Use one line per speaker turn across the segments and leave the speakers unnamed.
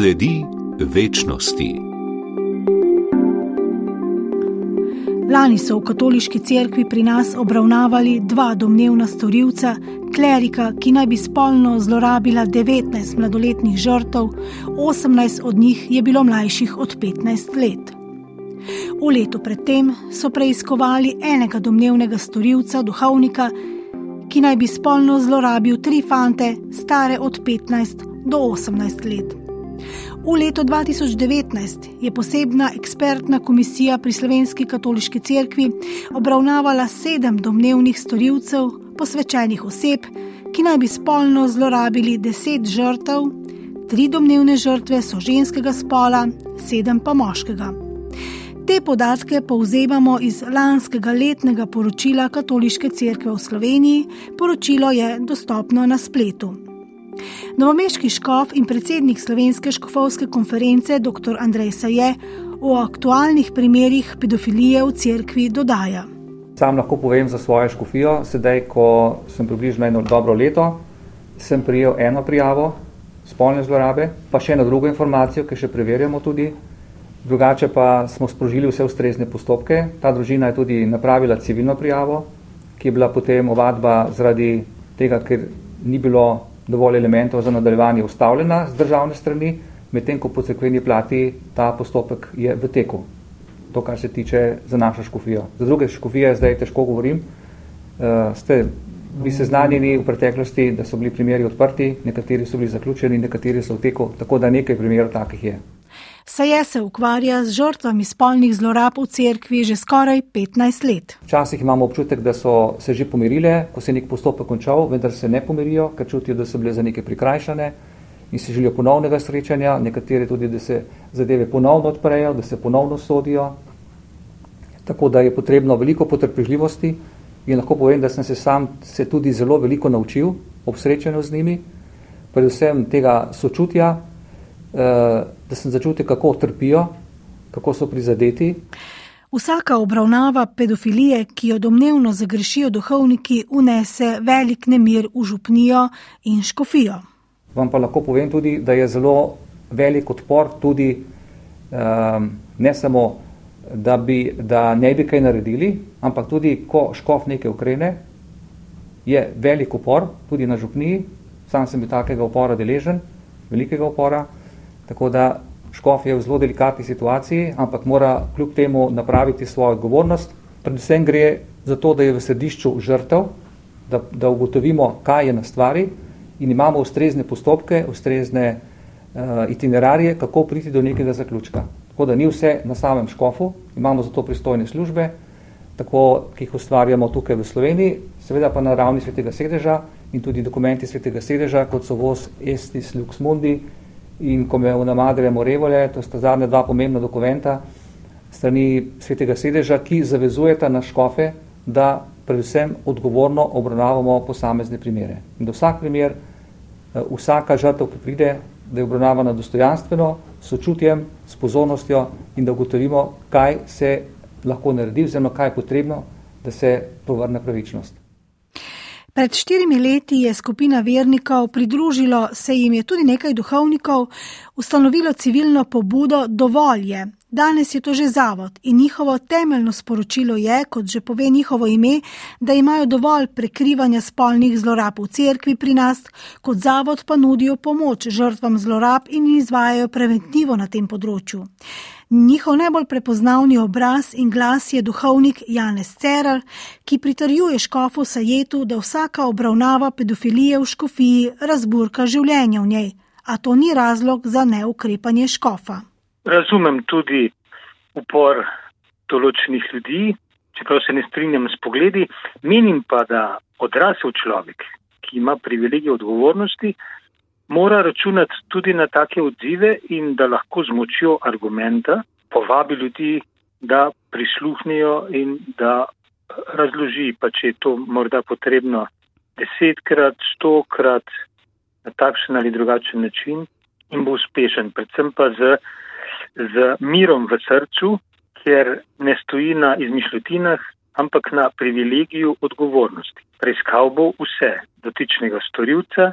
Sledi večnosti.
Lani so v katoliški cerkvi pri nas obravnavali dva domnevna storilca, klerika, ki naj bi spolno zlorabila 19 mladoletnih žrtev, 18 od njih je bilo mlajših od 15 let. V letu predtem so preiskovali enega domnevnega storilca, duhovnika, ki naj bi spolno zlorabil tri fante, stare od 15 do 18 let. V letu 2019 je posebna ekspertna komisija pri Slovenski katoliški cerkvi obravnavala sedem domnevnih storilcev, posvečenih oseb, ki naj bi spolno zlorabili deset žrtev, tri domnevne žrtve so ženskega spola, sedem pa moškega. Te podatke povzemamo iz lanskega letnega poročila Katoliške cerkve v Sloveniji. Poročilo je dostopno na spletu. Novomeški škof in predsednik Slovenske škofovske konference dr. Andrej Saje o aktualnih primerih pedofilije v cerkvi dodaja.
Sam lahko povem za svojo škofijo, sedaj, ko sem približno eno dobro leto, sem prijel eno prijavo spolne zlorabe, pa še eno drugo informacijo, ki še preverjamo tudi. Drugače pa smo sprožili vse ustrezne postopke. Ta družina je tudi napravila civilno prijavo, ki je bila potem ovadba zaradi tega, ker ni bilo dovolj elementov za nadaljevanje ustavljena z državne strani, medtem ko po cekveni plati ta postopek je v teku. To, kar se tiče za našo škofijo. Za druge škofije zdaj težko govorim. Uh, ste bili seznanjeni v preteklosti, da so bili primeri odprti, nekateri so bili zaključeni, nekateri so v teku, tako da nekaj primerov takih je.
Saje se ukvarja z žrtvami spolnih zlorab v cerkvi že skoraj 15 let.
Včasih imamo občutek, da so se že pomirile, ko se je nek postopek končal, vendar se ne pomirijo, ker čutijo, da so bile za nekaj prikrajšane in si želijo ponovnega srečanja, nekateri tudi, da se zadeve ponovno odprejo, da se ponovno sodijo. Tako da je potrebno veliko potrpežljivosti in lahko povem, da sem se sam se tudi zelo veliko naučil ob srečanju z njimi, predvsem tega sočutja, da sem začutil, kako trpijo, kako so prizadeti.
Vsaka obravnava pedofilije, ki jo domnevno zagrešijo duhovniki, unese velik nemir v župnijo in škofijo.
Vam pa lahko povem tudi, da je zelo velik odpor tudi um, ne samo, da, bi, da ne bi kaj naredili, ampak tudi, ko škof nekaj ukrene, je velik upor tudi na župniji. Sam sem bil takega upora deležen, velikega upora. Tako da škof je v zelo delikatni situaciji, ampak mora kljub temu napraviti svojo odgovornost. Predvsem gre za to, da je v središču žrtev, da, da ugotovimo, kaj je na stvari in imamo ustrezne postopke, ustrezne uh, itinerarije, kako priti do nekega zaključka. Tako da ni vse na samem škofu, imamo za to pristojne službe, tako, ki jih ustvarjamo tukaj v Sloveniji, seveda pa na ravni svetega sedeža in tudi dokumenti svetega sedeža, kot so voz Estis Lux Mundi, in ko me unamadre Morevole, to sta zadnja dva pomembna dokumenta strani svetega sedeža, ki zavezujeta na škofe, da predvsem odgovorno obravnavamo posamezne primere. In da vsak primer, eh, vsaka žrtev, ki pride, da je obravnavana dostojanstveno, sočutjem, s pozornostjo in da ugotovimo, kaj se lahko naredi, oziroma kaj je potrebno, da se povrne pravičnost.
Pred štirimi leti je skupina vernikov pridružilo se jim je tudi nekaj duhovnikov, ustanovilo civilno pobudo Dovolj je. Danes je to že zavod in njihovo temeljno sporočilo je, kot že pove njihovo ime, da imajo dovolj prekrivanja spolnih zlorab v cerkvi pri nas, kot zavod pa nudijo pomoč žrtvam zlorab in izvajajo preventivo na tem področju. Njihov najbolj prepoznavni obraz in glas je duhovnik Janez Cerar, ki pritrjuje škofu Sajetu, da vsaka obravnava pedofilije v škofiji razburka življenje v njej, a to ni razlog za neukrepanje škofa.
Razumem tudi upor določenih ljudi, čeprav se ne strinjam s pogledi, menim pa, da odrasel človek, ki ima privilegij odgovornosti, mora računati tudi na take odzive in da lahko z močjo argumenta povabi ljudi, da prisluhnijo in da razloži, pa če je to morda potrebno desetkrat, stokrat, na takšen ali drugačen način in bo uspešen, predvsem pa z, z mirom v srcu, ker ne stoji na izmišljotinah, ampak na privilegiju odgovornosti. Preiskal bo vse dotičnega storilca,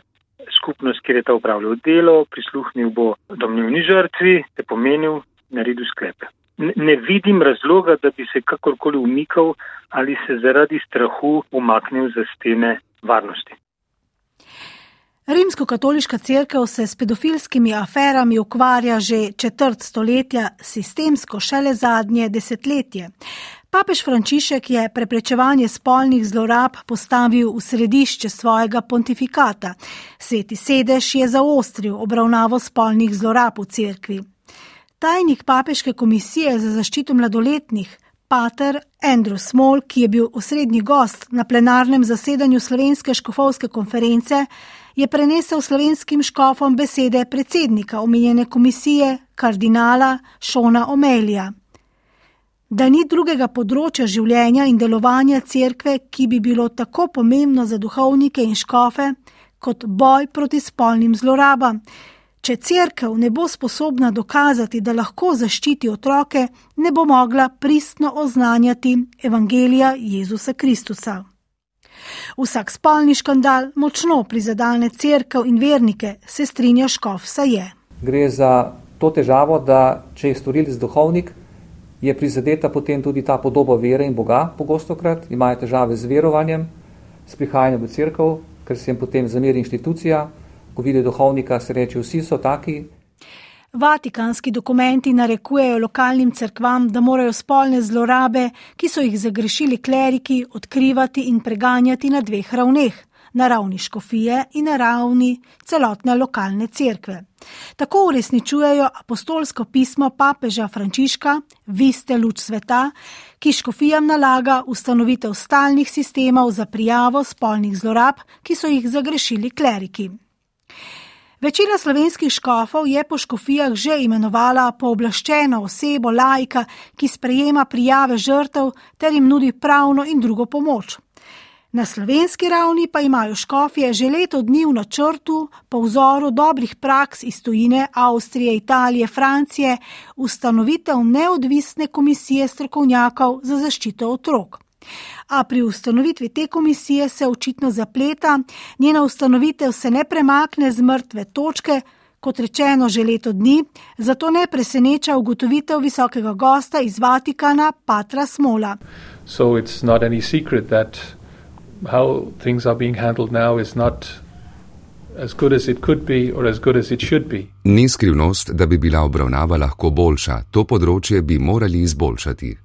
skupnost, kjer je ta upravljal delo, prisluhnil bo domnevni žrtvi, te pomenil, naredil sklepe. Ne vidim razloga, da bi se kakorkoli umikal ali se zaradi strahu umaknil za stene varnosti.
Rimsko-katoliška crkva se s pedofilskimi aferami ukvarja že četrt stoletja, sistemsko šele zadnje desetletje. Papež Frančišek je preprečevanje spolnih zlorab postavil v središče svojega pontifikata. Sveti sedež je zaostril obravnavo spolnih zlorab v cerkvi. Tajnik papeške komisije za zaščito mladoletnih, pater Andrew Small, ki je bil osrednji gost na plenarnem zasedanju Slovenske škofovske konference, je prenesel slovenskim škofom besede predsednika omenjene komisije, kardinala Šona Omelija. Da ni drugega področja življenja in delovanja cerkve, ki bi bilo tako pomembno za duhovnike in škofe, kot boj proti spolnim zlorabam. Če cerkev ne bo sposobna dokazati, da lahko zaščiti otroke, ne bo mogla pristno oznanjati Evangelija Jezusa Kristusa. Vsak spolni škandal močno prizadene crkv in vernike, se strinja Škov, saj je.
Gre za to težavo, da če je storilec duhovnik, je prizadeta potem tudi ta podoba vere in Boga, pogosto krat imajo težave z verovanjem, s prihajanjem v crkv, ker se jim potem zameri inštitucija, ko vidi duhovnika, se reče, vsi so taki,
Vatikanski dokumenti narekujejo lokalnim cerkvam, da morajo spolne zlorabe, ki so jih zagrešili kleriki, odkrivati in preganjati na dveh ravneh: na ravni škofije in na ravni celotne lokalne cerkve. Tako uresničujejo apostolsko pismo papeža Frančiška: Vi ste luč sveta, ki škofijam nalaga ustanovitev stalnih sistemov za prijavo spolnih zlorab, ki so jih zagrešili kleriki. Večina slovenskih škofov je po škofijah že imenovala pooblaščeno osebo lajka, ki sprejema prijave žrtev ter jim nudi pravno in drugo pomoč. Na slovenski ravni pa imajo škofije že leto dni v načrtu, po vzoru dobrih praks iz tujine Avstrije, Italije, Francije, ustanovitev neodvisne komisije strokovnjakov za zaščito otrok a pri ustanovitvi te komisije se očitno zapleta, njena ustanovitev se ne premakne z mrtve točke, kot rečeno že leto dni, zato ne preseneča ugotovitev visokega gosta iz Vatikana, Patra Smola.
Ni skrivnost, da bi bila obravnava lahko boljša, to področje bi morali izboljšati.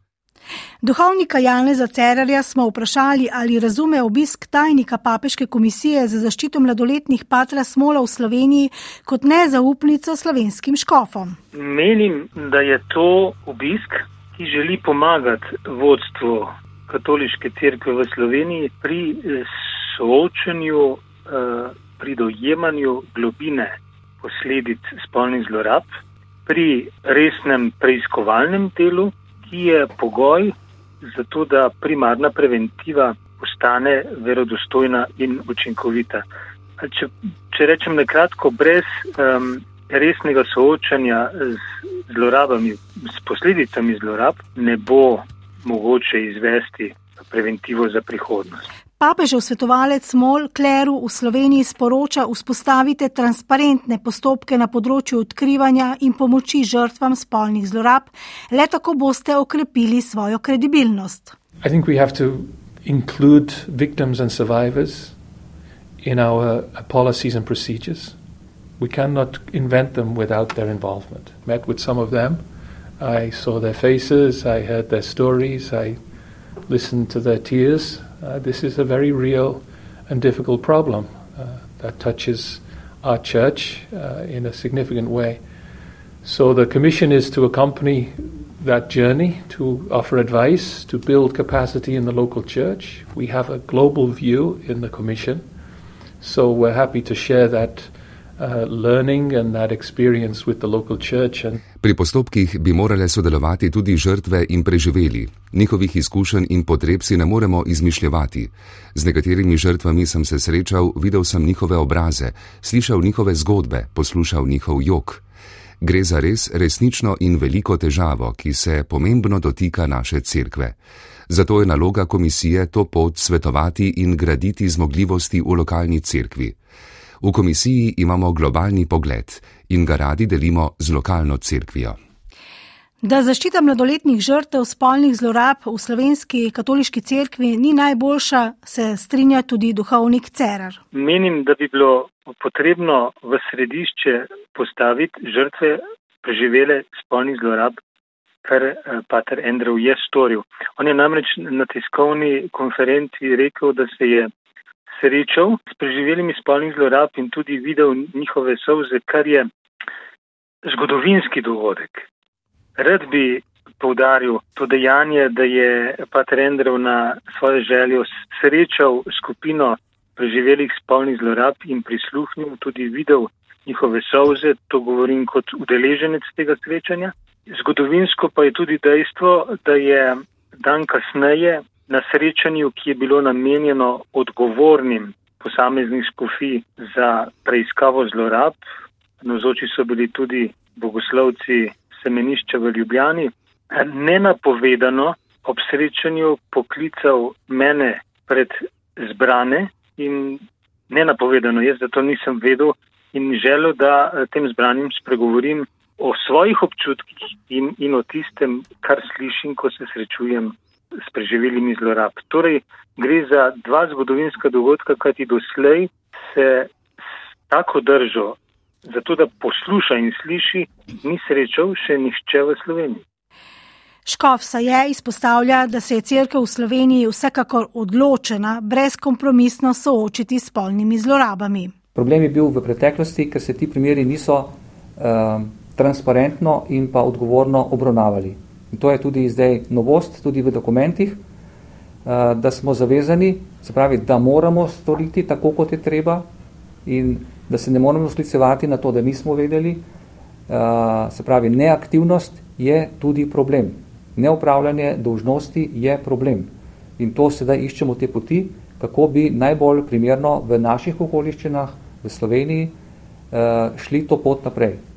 Duhovnika Janeza Cerarja smo vprašali, ali razume obisk tajnika Papeške komisije za zaščito mladoletnih Patra Smola v Sloveniji kot nezaupnico slovenskim škofom.
Menim, da je to obisk, ki želi pomagati vodstvu katoliške cerkve v Sloveniji pri soočanju, eh, pri dojemanju globine posledic spolnih zlorab, pri resnem preiskovalnem delu ki je pogoj za to, da primarna preventiva postane verodostojna in učinkovita. Če, če rečem na kratko, brez um, resnega soočanja z zlorabami, s posledicami zlorab, ne bo mogoče izvesti preventivo za prihodnost.
Papežev svetovalec Mol Kleru v Sloveniji sporoča vzpostavite transparentne postopke na področju odkrivanja in pomoči žrtvam spolnih zlorab, le tako boste okrepili svojo kredibilnost.
Include victims and survivors in our uh, policies and procedures. We cannot invent them without their involvement. Met with some of them, I saw their faces, I heard their stories, I listened to their tears. Uh, this is a very real and difficult problem uh, that touches our church uh, in a significant way. So the commission is to accompany that journey, to offer advice, to build capacity in the local church. We have a global view in the commission, so we're happy to share that
Pri postopkih bi morale sodelovati tudi žrtve in preživeli. Njihovih izkušenj in potreb si ne moremo izmišljati. Z nekaterimi žrtvami sem se srečal, videl sem njihove obraze, slišal njihove zgodbe, poslušal njihov jok. Gre za res resnično in veliko težavo, ki se pomembno dotika naše cerkve. Zato je naloga komisije to pot svetovati in graditi zmogljivosti v lokalni cerkvi. V komisiji imamo globalni pogled in ga radi delimo z lokalno cerkvijo.
Da zaščita mladoletnih žrtev spolnih zlorab v slovenski katoliški cerkvi ni najboljša, se strinja tudi duhovnik Cerar.
Menim, da bi bilo potrebno v središče postaviti žrtve preživele spolnih zlorab, kar eh, pater Andrew je storil. On je namreč na tiskovni konferenci rekel, da se je srečal s preživelimi spolnih zlorab in tudi videl njihove solze, kar je zgodovinski dogodek. Rad bi povdaril to dejanje, da je Pater Endrev na svojo željo srečal skupino preživelih spolnih zlorab in prisluhnil, tudi videl njihove solze, to govorim kot udeleženec tega srečanja. Zgodovinsko pa je tudi dejstvo, da je dan kasneje na srečanju, ki je bilo namenjeno odgovornim posameznih skofij za preiskavo zlorab, navzoči so bili tudi bogoslovci semenišča v Ljubljani, nenapovedano ob srečanju poklical mene pred zbrane in nenapovedano, jaz zato nisem vedel in želel, da eh, tem zbranim spregovorim o svojih občutkih in, in o tistem, kar slišim, ko se srečujem s preživelimi zlorab. Torej, gre za dva zgodovinska dogodka, kajti doslej se s tako držo zato da posluša in sliši, ni srečal še nihče v Sloveniji.
Škof se je izpostavlja, da se je crkva v Sloveniji vsekakor odločena brezkompromisno soočiti s polnimi zlorabami.
Problem je bil v preteklosti, ker se ti primeri niso uh, transparentno in pa odgovorno obravnavali. In to je tudi zdaj novost, tudi v dokumentih, uh, da smo zavezani, se pravi, da moramo storiti tako, kot je treba in da se ne moramo sklicevati na to, da nismo vedeli, uh, se pravi, neaktivnost je tudi problem. Neupravljanje dolžnosti je problem. In to sedaj iščemo te poti, kako bi najbolj primerno v naših okoliščinah v Sloveniji uh, šli to pot naprej.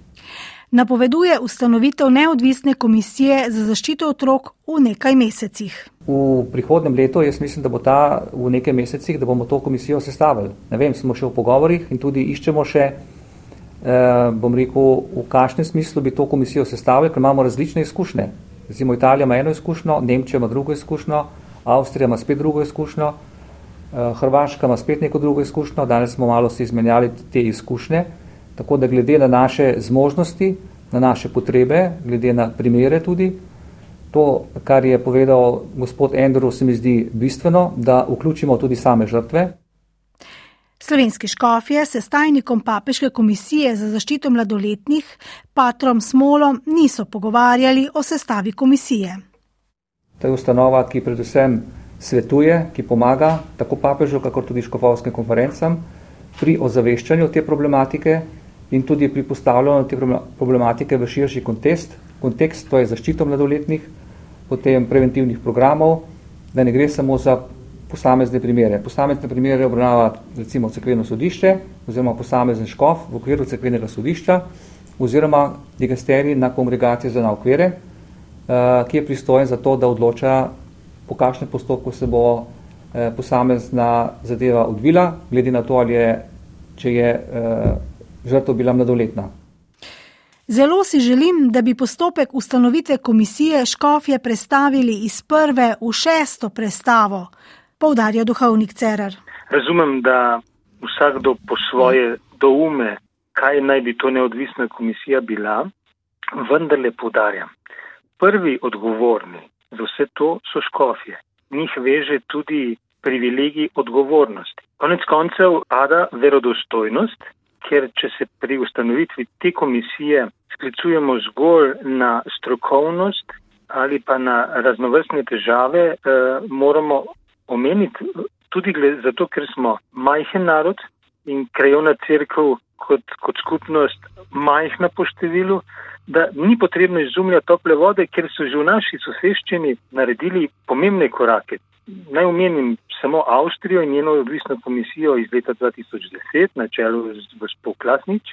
Napoveduje ustanovitev neodvisne komisije za zaščito otrok v nekaj mesecih.
V prihodnem letu, jaz mislim, da bo ta v nekaj mesecih, da bomo to komisijo sestavili. Ne vem, smo še v pogovorih in tudi iščemo še, eh, bom rekel, v kakšnem smislu bi to komisijo sestavili, ker imamo različne izkušnje. Recimo Italija ima eno izkušnjo, Nemčija ima drugo izkušnjo, Avstrija ima spet drugo izkušnjo, eh, Hrvaška ima spet neko drugo izkušnjo, danes smo malo si izmenjali te izkušnje, tako da glede na naše zmožnosti, na naše potrebe, glede na primere tudi, To, kar je povedal gospod Andrew, se mi zdi bistveno, da vključimo tudi same žrtve.
Slovenski škofje se s tajnikom Papeške komisije za zaščito mladoletnih, Patrom Smolom, niso pogovarjali o sestavi komisije.
To je ustanova, ki predvsem svetuje, ki pomaga tako papežu, kakor tudi škofovskim konferencam pri ozaveščanju te problematike in tudi pri postavljanju te problematike v širši kontekst, kontekst to je zaščito mladoletnih, potem preventivnih programov, da ne gre samo za posamezne primere. Posamezne primere obravnava recimo cekveno sodišče oziroma posamezen škof v okviru cekvenega sodišča oziroma digasteri na kongregacije za naukvere, uh, ki je pristojen za to, da odloča, po kakšnem postopku se bo uh, posamezna zadeva odvila, glede na to, ali je, če je uh, žrtev bila mladoletna.
Zelo si želim, da bi postopek ustanovitve komisije Škofje prestavili iz prve v šesto prestavo, povdarja duhovnik Cerar.
Razumem, da vsakdo po svoje doume, kaj naj bi to neodvisna komisija bila, vendar le povdarjam. Prvi odgovorni za vse to so škofje. Njih veže tudi privilegij odgovornosti. Konec koncev pada verodostojnost ker če se pri ustanovitvi te komisije sklicujemo zgolj na strokovnost ali pa na raznovrstne težave, eh, moramo omeniti tudi zato, ker smo majhen narod in krajovna crkva kot, kot skupnost majhna po številu, da ni potrebno izumljati tople vode, ker so že v naši soseščini naredili pomembne korake. Naj omenim samo Avstrijo in njeno odvisno komisijo iz leta 2010 na čelu z gospod Klasnič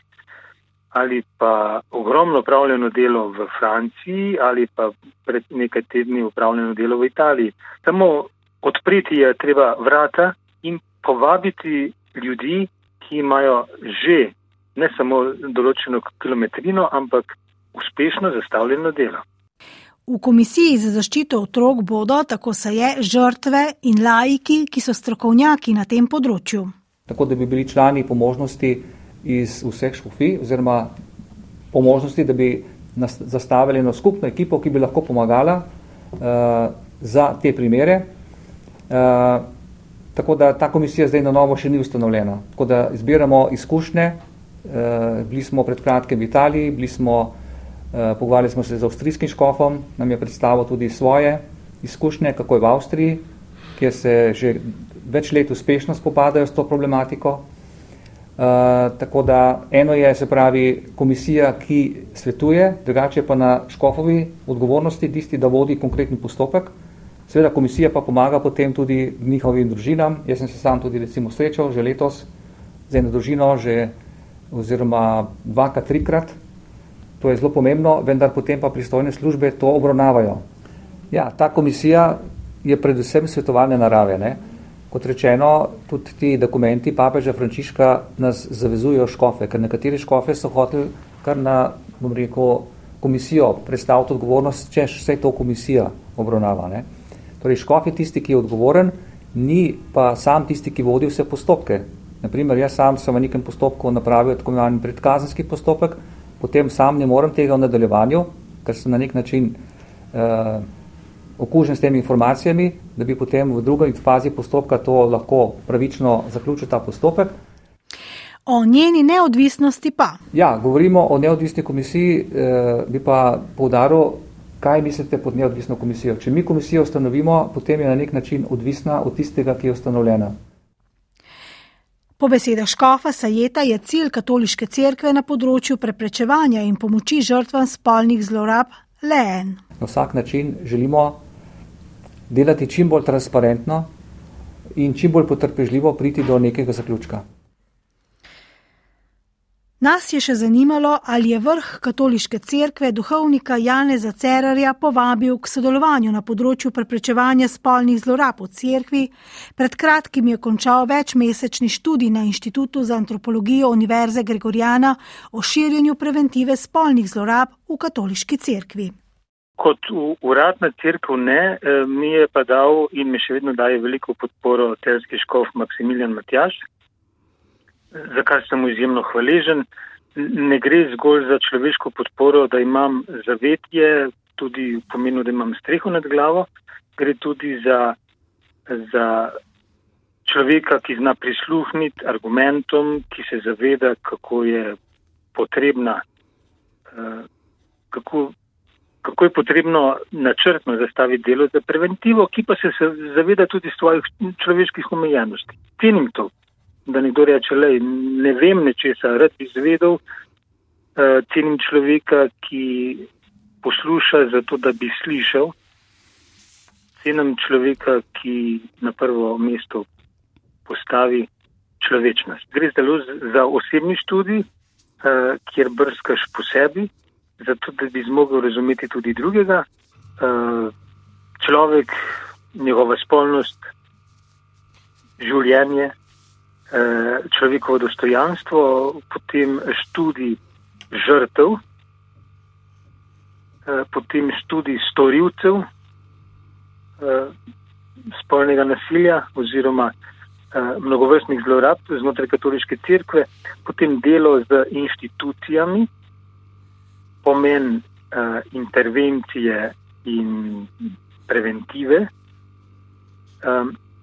ali pa ogromno upravljeno delo v Franciji ali pa pred nekaj tedni upravljeno delo v Italiji. Samo odpreti je treba vrata in povabiti ljudi, ki imajo že ne samo določeno kilometrino, ampak uspešno zastavljeno delo.
V komisiji za zaščito otrok bodo, tako se je, žrtve in laiki, ki so strokovnjaki na tem področju.
Tako da bi bili člani po možnosti iz vseh škofij, oziroma po možnosti, da bi zastavili eno skupno ekipo, ki bi lahko pomagala uh, za te primere. Uh, tako da ta komisija zdaj na novo še ni ustanovljena. Tako da zbiramo izkušnje. Uh, bili smo pred kratkim v Italiji, bili smo pogovarjali smo se z avstrijskim škofom, nam je predstavil tudi svoje izkušnje, kako je v Avstriji, kjer se že več let uspešno spopadajo s to problematiko. Uh, tako da eno je, se pravi, komisija, ki svetuje, drugače pa na škofovi odgovornosti tisti, da vodi konkretni postopek. Seveda komisija pa pomaga potem tudi njihovim družinam. Jaz sem se sam tudi recimo srečal že letos z eno družino, že oziroma dvakrat, trikrat, To je zelo pomembno, vendar potem pa pristojne službe to obravnavajo. Ja, ta komisija je predvsem svetovalne narave. Ne? Kot rečeno, tudi ti dokumenti papeža Frančiška nas zavezujejo škofe, ker nekateri škofe so hoteli kar na, bom rekel, komisijo predstaviti odgovornost, če vse to komisija obravnava. Ne? Torej, škof je tisti, ki je odgovoren, ni pa sam tisti, ki vodi vse postopke. Naprimer, jaz sam sem v nekem postopku napravil tako imenovani predkazenski postopek, potem sam ne morem tega v nadaljevanju, ker sem na nek način uh, okužen s temi informacijami, da bi potem v drugi fazi postopka to lahko pravično zaključil ta postopek.
O njeni neodvisnosti pa.
Ja, govorimo o neodvisni komisiji, eh, bi pa povdaril, kaj mislite pod neodvisno komisijo. Če mi komisijo ustanovimo, potem je na nek način odvisna od tistega, ki je ustanovljena.
Po besedah Škofa Sajeta je cilj katoliške cerkve na področju preprečevanja in pomoči žrtvam spolnih zlorab le en.
Na vsak način želimo delati čim bolj transparentno in čim bolj potrpežljivo priti do nekega zaključka.
Nas je še zanimalo, ali je vrh katoliške cerkve duhovnika Janeza Cerarja povabil k sodelovanju na področju preprečevanja spolnih zlorab v cerkvi. Pred kratkim je končal večmesečni študij na Inštitutu za antropologijo Univerze Gregoriana o širjenju preventive spolnih zlorab v katoliški cerkvi.
Kot uradna crkva ne, eh, mi je pa dal in mi še vedno daje veliko podporo terski škof Maksimilijan Matjaš, za kar sem mu izjemno hvaležen. Ne gre zgolj za človeško podporo, da imam zavetje, tudi v pomenu, da imam streho nad glavo, gre tudi za, za človeka, ki zna prisluhniti argumentom, ki se zaveda, kako je potrebna, eh, kako, kako je potrebno načrtno zastaviti delo za preventivo, ki pa se zaveda tudi svojih človeških omejenosti. Cenim to da nekdo reče, le ne vem nečesa, rad bi izvedel, uh, cenim človeka, ki posluša zato, da bi slišal, cenim človeka, ki na prvo mesto postavi človečnost. Gre zelo za osebni študij, uh, kjer brskaš po sebi, zato da bi zmogel razumeti tudi drugega. Uh, človek, njegova spolnost, življenje, Eh, človekovo dostojanstvo, potem študij žrtev, eh, potem študij storilcev eh, spolnega nasilja oziroma mnogovrstnih zlorab znotraj katoliške cerkve, potem delo z inštitucijami, pomen intervencije in preventive.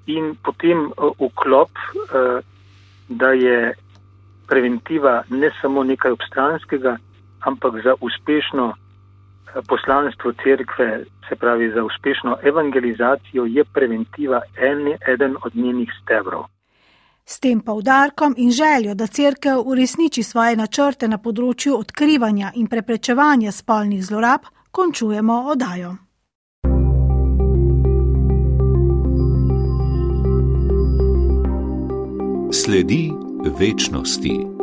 In potem vklop da je preventiva ne samo nekaj obstranskega, ampak za uspešno eh, poslanstvo cerkve, se pravi za uspešno evangelizacijo, je preventiva en, eden od njenih stebrov.
S tem poudarkom in željo, da crkev uresniči svoje načrte na področju odkrivanja in preprečevanja spolnih zlorab, končujemo odajo.
Sledi večnosti.